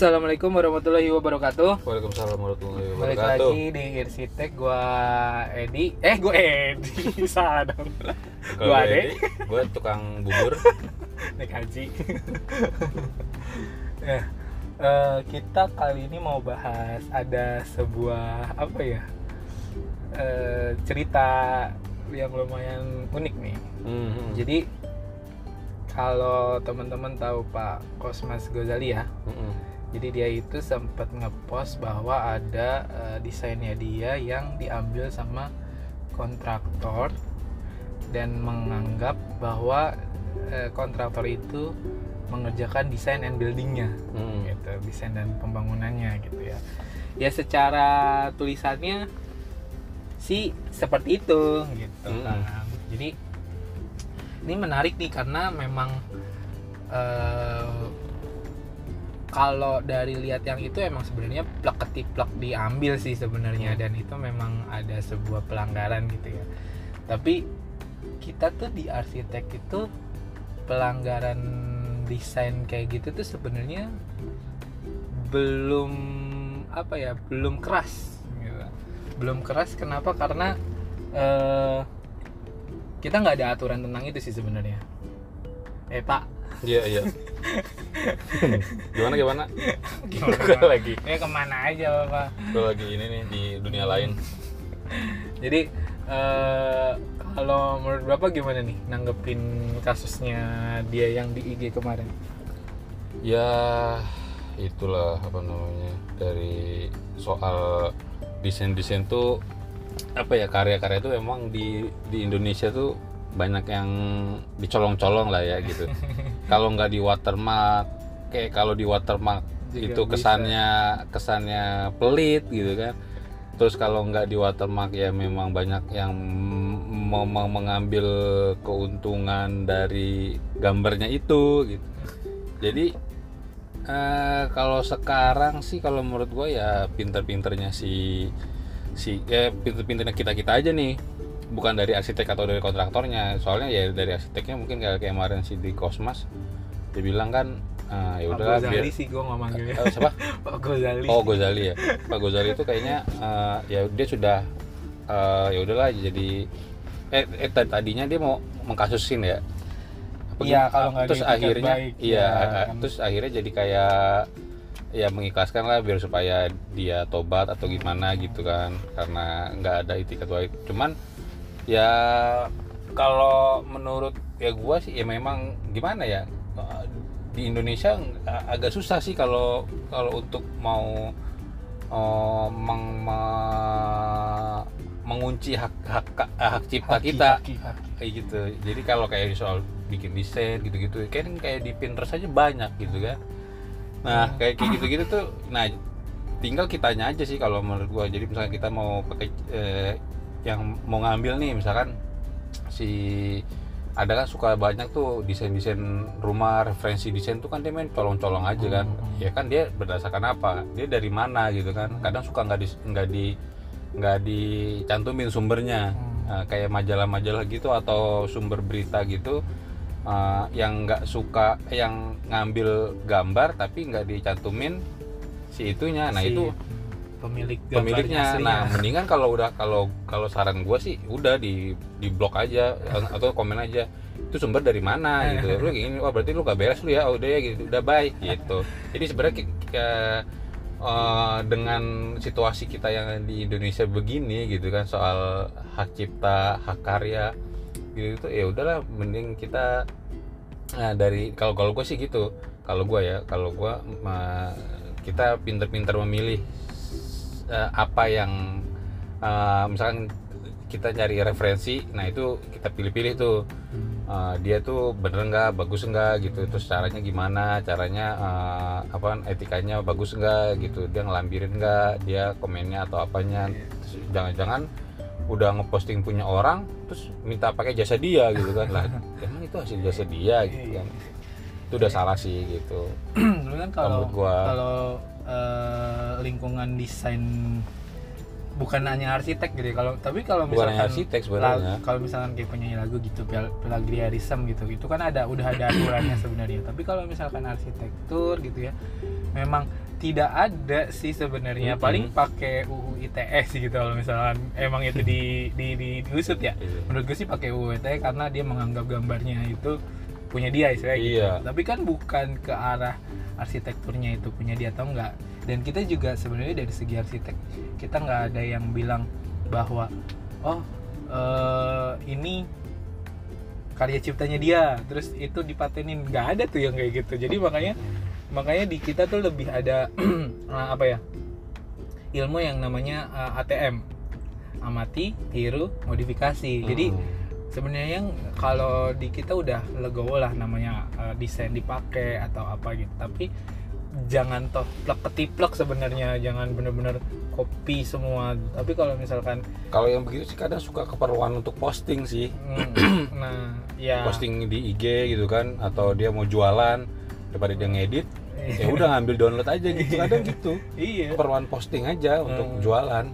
Assalamualaikum warahmatullahi wabarakatuh. Waalaikumsalam warahmatullahi Balik wabarakatuh. lagi di Irsitek gua Edi. Eh, gua Edi. Salah dong. Gua Ade. Edi, gue tukang bubur. Naik haji. ya. eh, kita kali ini mau bahas ada sebuah apa ya? eh, cerita yang lumayan unik nih. Mhm. Jadi kalau teman-teman tahu Pak Kosmas Gozali ya, Mhm. Jadi dia itu sempat ngepost bahwa ada eh, desainnya dia yang diambil sama kontraktor dan menganggap bahwa eh, kontraktor itu mengerjakan desain and buildingnya, Mhm. gitu, desain dan pembangunannya gitu ya. Ya secara tulisannya sih seperti itu gitu Hmm. kan. Jadi ini menarik nih karena memang eh, kalau dari lihat yang itu emang sebenarnya plek ketiplek diambil sih sebenarnya Hmm. dan itu memang ada sebuah pelanggaran gitu ya. Tapi kita tuh di arsitek itu pelanggaran desain kayak gitu tuh sebenarnya belum apa ya belum keras gitu. belum keras kenapa karena eh, kita nggak ada aturan tentang itu sih sebenarnya eh pak Iya iya. gimana gimana? gimana Gue lagi, eh ke mana aja bapak gue lagi ini nih di dunia lain. jadi eh, kalau menurut bapak gimana nih nanggepin kasusnya dia yang di IG kemarin Ya itulah apa namanya dari soal desain desain tuh apa ya karya-karya itu emang di di Indonesia tuh banyak yang dicolong-colong lah ya gitu. kalau nggak di watermark, kayak kalau di watermark Juga itu bisa. kesannya kesannya pelit gitu kan. Terus kalau nggak di watermark ya memang banyak yang mau mau mengambil keuntungan dari gambarnya itu gitu. Jadi eh, kalau sekarang sih kalau menurut gue ya pinter-pinternya si si eh pinter-pinternya kita kita aja nih bukan dari arsitek atau dari kontraktornya. Soalnya ya dari arsiteknya mungkin kayak kemarin si di Kosmas dia bilang kan eh, ya Pak udah Gozali sih gue nggak manggilnya Eh, siapa? Pak Gozali oh Gozali ya. Pak Gozali itu kayaknya eh, ya dia sudah eh, ya udahlah jadi eh, eh tad- tadinya dia mau mengkasusin ya. Apa Iya, kalau nggak terus akhirnya baik, iya ya, eh, kan. terus akhirnya jadi kayak ya mengikhlaskan lah biar supaya dia tobat atau gimana gitu kan. Karena nggak ada itikat baik. Cuman ya kalau menurut ya gua sih ya memang gimana ya eh, di Indonesia ag- agak susah sih kalau kalau untuk mau eh, meng- me- mengunci hak hak hak cipta Haki, kita. haki, haki. kayak gitu. Jadi kalau kayak soal bikin desain gitu-gitu kan kayak di Pinterest aja banyak gitu kan. Nah kayak kayak gitu-gitu tuh nah tinggal kitanya aja sih kalau menurut gua. Jadi misalnya kita mau pakai eh, yang mau ngambil nih misalkan si ada kan suka banyak tuh desain-desain rumah referensi desain tuh kan dia main colong-colong aja kan. Hmm. ya kan dia berdasarkan apa? Dia dari mana gitu kan? Kadang suka nggak di nggak di nggak dicantumin sumbernya. Hmm. Nah, kayak majalah-majalah gitu atau sumber berita gitu uh, yang nggak suka yang ngambil gambar tapi nggak dicantumin si itunya. Nah Si itu pemilik pemiliknya. aslinya. nah mendingan kalau udah kalau kalau saran gue sih udah di di blok aja atau komen aja itu sumber dari mana? Gitu. Lu kayak gini wah berarti lu gak beres lu ya? Oh, udah ya gitu. Udah baik gitu. Jadi sebenarnya eh, dengan situasi kita yang di Indonesia begini gitu kan soal hak cipta hak karya gitu itu ya udahlah mending kita nah dari kalau kalau gue sih gitu. Kalau gue ya kalau gue kita pinter-pinter memilih eh, apa yang eh, misalkan kita cari referensi nah itu kita pilih-pilih tuh. Eh, dia tuh bener nggak bagus nggak gitu. Terus caranya gimana caranya eh, apa etikanya bagus nggak gitu. Dia ngelambirin nggak dia komennya atau apanya. Terus jangan-jangan udah ngeposting punya orang terus minta pakai jasa dia gitu kan. Lah emang itu hasil jasa dia gitu kan itu udah salah sih gitu. Dulu kan kalau kalau eh, lingkungan desain bukan hanya arsitek gitu ya, kalau tapi kalau misalkan arsitek sebenarnya. kalau misalkan kayak penyanyi lagu gitu pla- plagiarism gitu itu kan ada udah ada aturannya sebenarnya. Tapi kalau misalkan arsitektur gitu ya memang tidak ada sih sebenarnya. Paling pakai UU ITE sih gitu kalau misalkan emang itu di di, di diusut ya. Iya. menurut gue sih pakai UU ITE karena dia menganggap gambarnya itu punya dia istilahnya gitu. Iya. tapi kan bukan ke arah arsitekturnya itu punya dia atau enggak. Dan kita juga sebenarnya dari segi arsitek kita nggak ada yang bilang bahwa oh eh, ini karya ciptanya dia terus itu dipatenin. Nggak ada tuh yang kayak gitu. Jadi makanya makanya di kita tuh lebih ada eh, apa ya ilmu yang namanya eh, ATM amati tiru modifikasi. Jadi Hmm. Sebenarnya yang kalau di kita udah legowo lah namanya eh, desain dipakai atau apa gitu. Tapi jangan toh plek ketiplek sebenarnya. Jangan bener-bener copy semua. Tapi kalau misalkan kalau yang begitu sih kadang suka keperluan untuk posting sih. Mm, nah ya. Posting di IG gitu kan atau dia mau jualan daripada dia ngedit ya udah ngambil download aja gitu. Kadang gitu. Iya. Keperluan posting aja untuk Hmm. jualan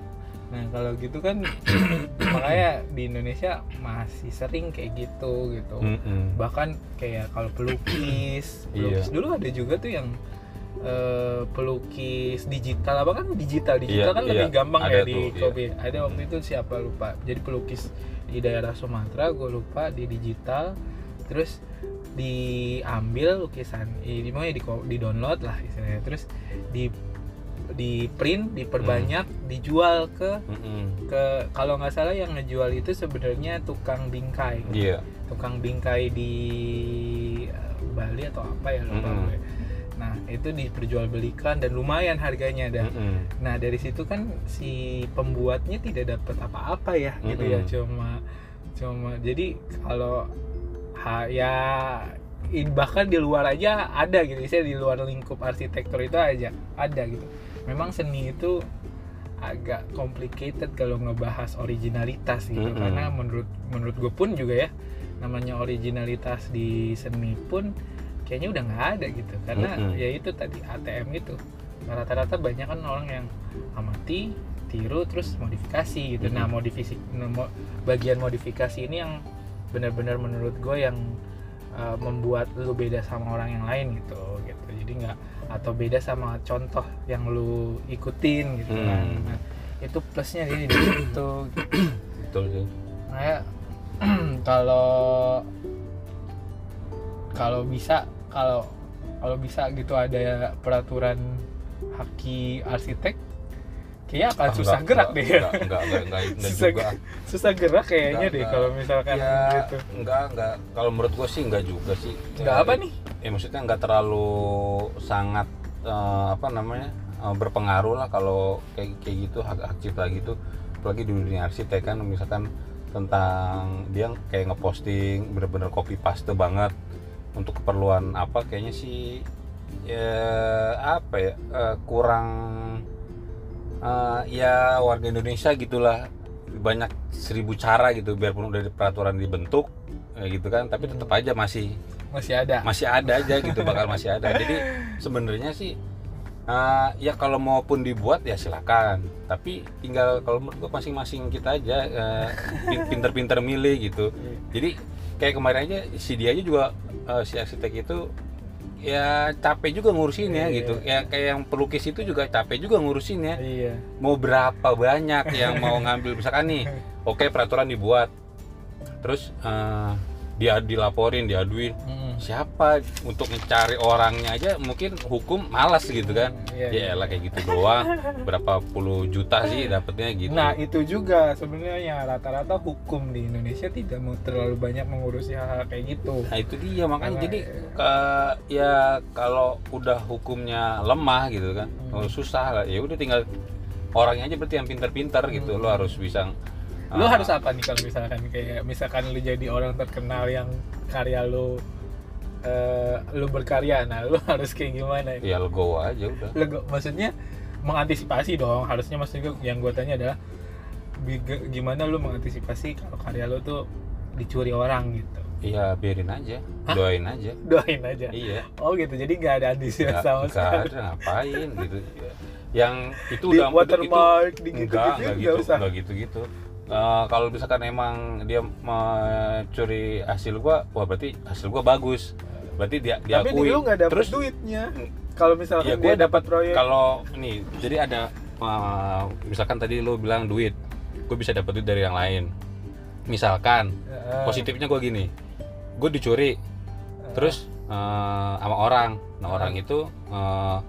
Nah kalau gitu kan makanya di Indonesia masih sering kayak gitu gitu. Mm-mm. Bahkan kayak kalau pelukis, pelukis Iya. dulu ada juga tuh yang eh, pelukis digital apa kan digital digital Iya, kan lebih iya. gampang Ada ya di tuh, iya. copy. Ada waktu itu siapa lupa. Jadi pelukis di daerah Sumatera gue lupa di digital terus diambil lukisan ini mau ya di, di download lah istilahnya terus di di print diperbanyak Hmm. dijual ke Mm-mm. ke kalau nggak salah yang ngejual itu sebenarnya tukang bingkai iya tukang bingkai di eh, Bali atau apa ya lupa Mm-mm. gue. nah itu diperjualbelikan dan lumayan harganya dah Mm-mm. nah dari situ kan si pembuatnya tidak dapat apa-apa ya gitu ya Mm-mm. cuma cuma jadi kalau ha, ya bahkan di luar aja ada gitu saya di luar lingkup arsitektur itu aja ada gitu memang seni itu agak complicated kalau ngebahas originalitas gitu Mm-mm. karena menurut menurut gue pun juga ya namanya originalitas di seni pun kayaknya udah nggak ada gitu karena Mm-mm. ya itu tadi ATM itu rata-rata banyak kan orang yang amati tiru terus modifikasi gitu nah Mm-mm. modifikasi nah, mo- bagian modifikasi ini yang benar-benar menurut gue yang uh, membuat lu beda sama orang yang lain gitu gitu. Jadi nggak atau beda sama contoh yang lu ikutin gitu kan. Hmm. nah, itu plusnya di di situ. Betul sih. Kayak kalau kalau bisa kalau kalau bisa gitu ada peraturan haki arsitek kayaknya akan Ah, susah enggak, gerak enggak, deh. enggak enggak enggak enggak, enggak Susah juga. susah gerak kayaknya Enggak, deh enggak. kalau misalkan ya gitu. enggak enggak kalau menurut gue sih enggak juga sih. Nggak Ya, apa nih? ya maksudnya nggak terlalu sangat eh, apa namanya eh, berpengaruh lah kalau kayak kayak gitu hak hak cipta gitu. Apalagi di dunia arsitek kan misalkan tentang dia kayak ngeposting bener-bener copy paste banget untuk keperluan apa kayaknya sih ya apa ya eh, kurang eh, ya warga Indonesia gitulah. Banyak seribu cara gitu biarpun udah di peraturan dibentuk eh, gitu kan. Tapi tetap aja masih masih ada. masih ada aja gitu bakal masih ada. Jadi sebenarnya sih eh, ya kalau maupun dibuat ya silakan. Tapi tinggal kalau menurut masing-masing kita aja pin- pinter-pinter milih gitu. Jadi kayak kemarin aja si dia aja juga eh, si arsitek itu ya capek juga ngurusin ya Iya. gitu ya kayak yang pelukis itu juga capek juga ngurusin ya. Iya. Mau berapa banyak yang mau ngambil? Misalkan nih oke peraturan dibuat. Terus eh, dia dilaporin diaduin. Mm. siapa untuk mencari orangnya aja mungkin hukum malas gitu kan. Iya, ya elah kayak gitu doang. Berapa puluh juta sih dapetnya gitu. Nah itu juga sebenarnya rata-rata hukum di Indonesia tidak mau terlalu banyak mengurusi hal-hal kayak gitu. Nah itu dia. Makanya Karena, jadi ke- ya kalau udah hukumnya lemah gitu kan Hmm. susah lah. Ya udah tinggal orangnya aja berarti yang pintar-pintar gitu. Hmm. lo harus bisa Lu ah, harus apa nih kalau misalkan kayak misalkan lu jadi orang terkenal yang karya lu eh, lu berkarya, nah lu harus kayak gimana? ya legowo aja udah Lu go- maksudnya mengantisipasi dong. Harusnya maksudnya yang gue tanya adalah gimana lu mengantisipasi kalau karya lu tuh dicuri orang gitu. iya biarin aja Hah? doain aja Doain aja. iya Oh gitu. Jadi nggak ada antisipasi sama sekali. ada ngapain gitu yang itu Di udah watermark di gitu enggak gitu enggak nggak gitu enggak gitu gitu Eh, kalau misalkan emang dia mencuri hasil gua wah berarti hasil gua bagus. Berarti dia Tapi diakui lu nggak dapet terus duitnya. kalau misalkan ya dia gue dapat proyek. kalau nih jadi ada uh, misalkan tadi lo bilang duit gue bisa dapat duit dari yang lain. Misalkan positifnya gue gini gue dicuri terus uh, sama orang. Nah orang itu uh,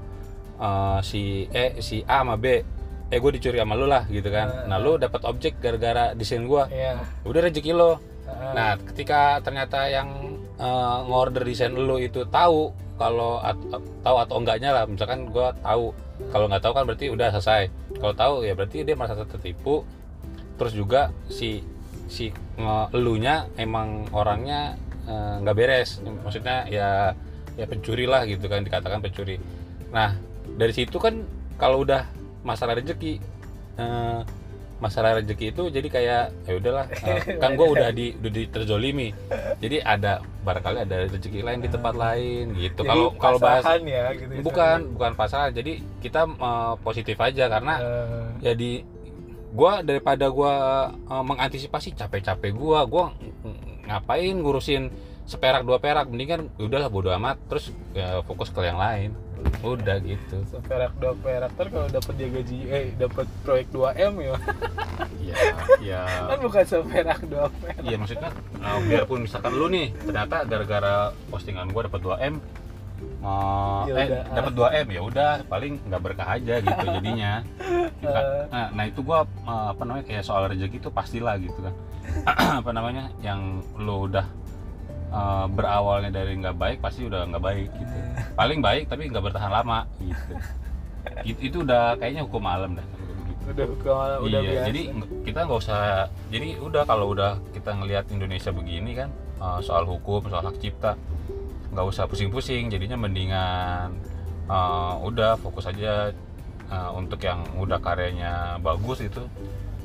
uh, si E si A sama B eh gue dicuri sama lu lah gitu kan nah lu dapat objek gara-gara desain gue Iya. udah rezeki lo Heeh. Nah, ketika ternyata yang eh, ngorder desain lu itu tahu kalau at- tahu atau enggaknya lah, misalkan gua tahu, kalau nggak tahu kan berarti udah selesai. Kalau tahu ya berarti dia merasa tertipu. Terus juga si si elunya emang orangnya eh, nggak beres, maksudnya ya ya pencuri lah gitu kan dikatakan pencuri. Nah dari situ kan kalau udah masalah rezeki. Eh, masalah rezeki itu jadi kayak ya udahlah eh, kan gue udah di udah di terzolimi jadi ada barangkali ada rezeki lain di tempat lain gitu. Kalau kalau bahas ya gitu bukan bukan pasal jadi kita eh, positif aja karena Eh, jadi gua daripada gua eh, mengantisipasi capek-capek gua gua ng- ngapain ngurusin seperak dua perak? Mendingan udahlah bodo amat. Terus ya, fokus ke yang lain udah gitu seperak dua perak ter kalau dapat dia gaji eh dapat proyek 2 m ya ya ya kan bukan seperak dua perak Iya maksudnya uh, biarpun misalkan lu nih ternyata gara-gara postingan gua dapat 2 m uh, Ya eh dapat 2 m ya udah paling nggak berkah aja gitu jadinya. Eh. Nah, nah itu gua uh, apa namanya kayak soal rezeki itu pastilah gitu kan. apa namanya yang lu udah uh, berawalnya dari nggak baik pasti udah nggak baik gitu. Paling baik tapi nggak bertahan lama gitu. Itu, itu udah kayaknya hukum alam dah begitu udah kalau udah iya, biasa jadi kita nggak usah. Jadi udah kalau udah kita ngelihat Indonesia begini kan uh, soal hukum, soal hak cipta, nggak usah pusing-pusing. Jadinya mendingan uh, udah fokus aja uh, untuk yang udah karyanya bagus itu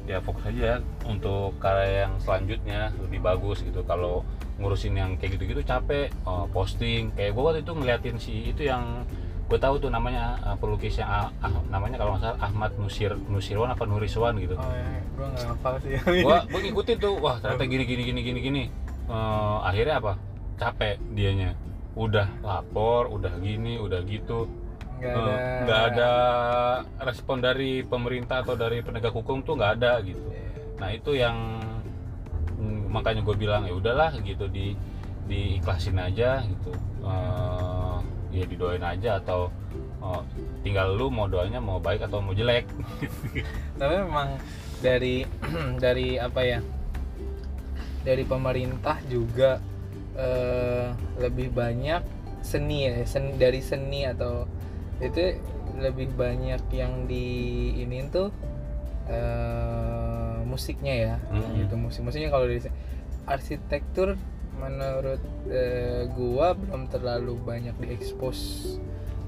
ya fokus aja untuk karya yang selanjutnya lebih bagus gitu. Kalau ngurusin yang kayak gitu-gitu capek uh, posting. Kayak gue waktu itu ngeliatin si itu yang gue tahu tuh namanya uh, pelukis yang ah, ah- namanya kalau nggak salah Ahmad Nusir Nusirwan apa Nuriswan gitu. Oh ya gue nggak hafal sih. Gua ngikutin tuh wah ternyata gini gini gini gini gini. Eh, akhirnya apa? Capek dianya. Udah lapor udah gini udah gitu. Nggak ada nggak ada respon dari pemerintah atau dari penegak hukum tuh nggak ada gitu. Nah itu yang makanya gue bilang ya udahlah gitu di diikhlasin aja gitu. Eh, ya didoain aja atau oh, tinggal lu mau doanya mau baik atau mau jelek. Tapi memang dari dari apa ya dari pemerintah juga eh, lebih banyak seni ya sen- dari seni atau itu lebih banyak yang di ini tuh eh, musiknya ya. Mm-mm. gitu musik musiknya kalau dari arsitektur menurut eh, gua belum terlalu banyak diekspos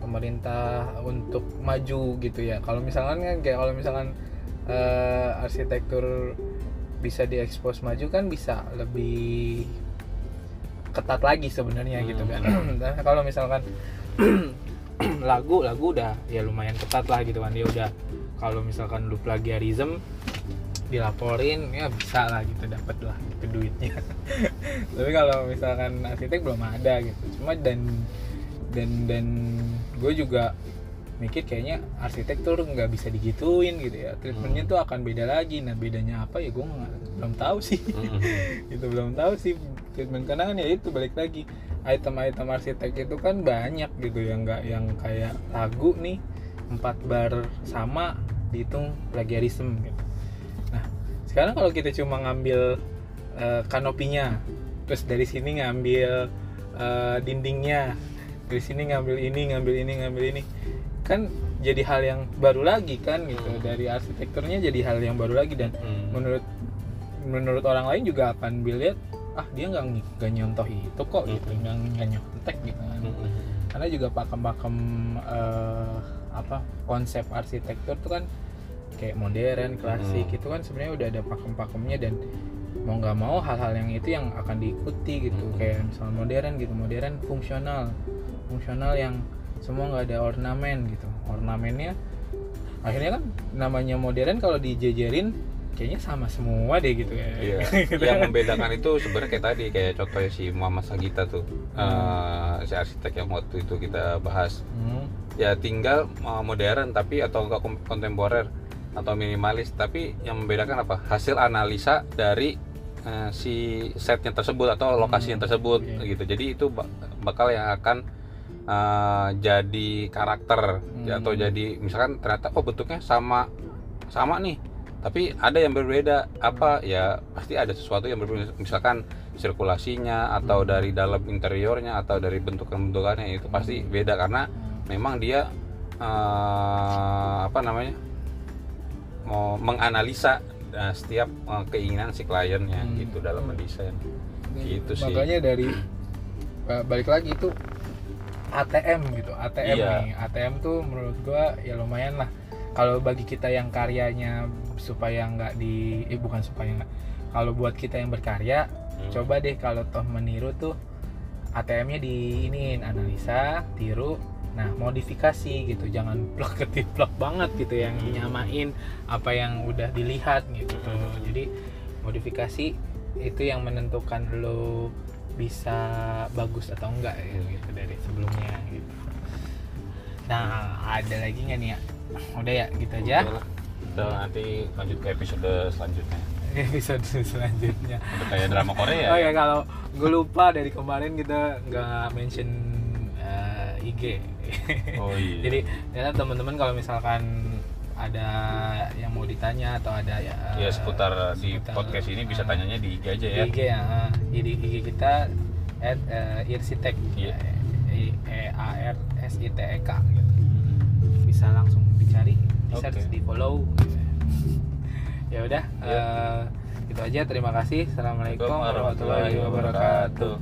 pemerintah untuk maju gitu ya. Kalau misalkan kan kayak kalau misalkan eh, arsitektur bisa diekspos maju kan bisa lebih ketat lagi sebenarnya gitu kan. Dan kalau misalkan lagu lagu udah ya lumayan ketat lah gitu kan. Dia udah kalau misalkan lu plagiarism dilaporin ya bisa lah gitu dapat lah itu duitnya. Tapi kalau misalkan arsitek belum ada gitu. Cuma dan dan dan gue juga mikir kayaknya arsitektur nggak bisa digituin gitu ya. Treatmentnya tuh akan beda lagi. Nah bedanya apa ya gue belum tahu sih. Itu belum tahu sih treatment. Karena kan ya itu balik lagi item-item arsitek itu kan banyak gitu ya nggak yang kayak lagu nih empat bar sama dihitung plagiarism gitu sekarang kalau kita cuma ngambil eh, kanopinya terus dari sini ngambil eh, dindingnya dari sini ngambil ini ngambil ini ngambil ini kan jadi hal yang baru lagi kan gitu. Hmm. dari arsitekturnya jadi hal yang baru lagi dan menurut menurut orang lain juga akan dilihat ah dia nggak ng- nggak nyontoh itu kok gitu. Nggak nggak nyontek gitu kan. Karena juga pakem-pakem eh, apa konsep arsitektur tuh kan kayak modern klasik Hmm. itu kan sebenarnya udah ada pakem-pakemnya dan mau nggak mau hal-hal yang itu yang akan diikuti gitu Hmm. kayak misal modern gitu modern fungsional fungsional yang semua nggak ada ornamen gitu ornamennya akhirnya kan namanya modern kalau dijejerin kayaknya sama semua deh gitu ya Iya. Gitu yang kan. membedakan itu sebenarnya kayak tadi kayak contohnya si Muhammad Sagita tuh Hmm. Eh, si arsitek yang waktu itu kita bahas Hmm. ya tinggal uh, modern tapi atau enggak kontemporer atau minimalis tapi yang membedakan apa? Hasil analisa dari uh, si setnya tersebut atau lokasi yang tersebut iya. gitu. Jadi itu ba- bakal yang akan uh, jadi karakter Hmm. atau jadi misalkan ternyata oh bentuknya sama sama nih tapi ada yang berbeda. Apa? Ya pasti ada sesuatu yang berbeda. Misalkan sirkulasinya atau dari dalam interiornya atau dari bentukan-bentukannya itu pasti beda. Karena memang dia eh, apa namanya mau menganalisa eh, setiap eh, keinginan si kliennya Hmm. gitu dalam mendesain Gitu sih. makanya dari eh, balik lagi itu ATM gitu ATM Iya. nih ATM tuh menurut gua ya lumayan lah kalau bagi kita yang karyanya supaya nggak di eh bukan supaya nggak kalau buat kita yang berkarya Hmm. coba deh kalau toh meniru tuh ATM-nya di ini analisa tiru nah modifikasi gitu jangan plak ketiplak banget gitu yang Hmm. nyamain apa yang udah dilihat gitu Hmm. jadi modifikasi itu yang menentukan lo bisa bagus atau enggak ya, gitu dari sebelumnya gitu nah ada lagi nggak nih ya udah ya gitu aja Udah. Udah, nanti lanjut ke episode selanjutnya episode selanjutnya udah kayak drama Korea Oh ya kalau gue lupa dari kemarin kita nggak mention eh, IG. Oh iya. Jadi ternyata teman-teman kalau misalkan ada yang mau ditanya atau ada ya ya seputar di seputar, podcast ini bisa eh, tanyanya di IG aja di ya IG ya. eh, di IG kita at uh, irsitek Iya. e, e a r s i t e k gitu. Bisa langsung dicari, di search, Oke. di follow. Gitu ya udah itu aja. Terima kasih. Assalamualaikum warahmatullahi wabarakatuh.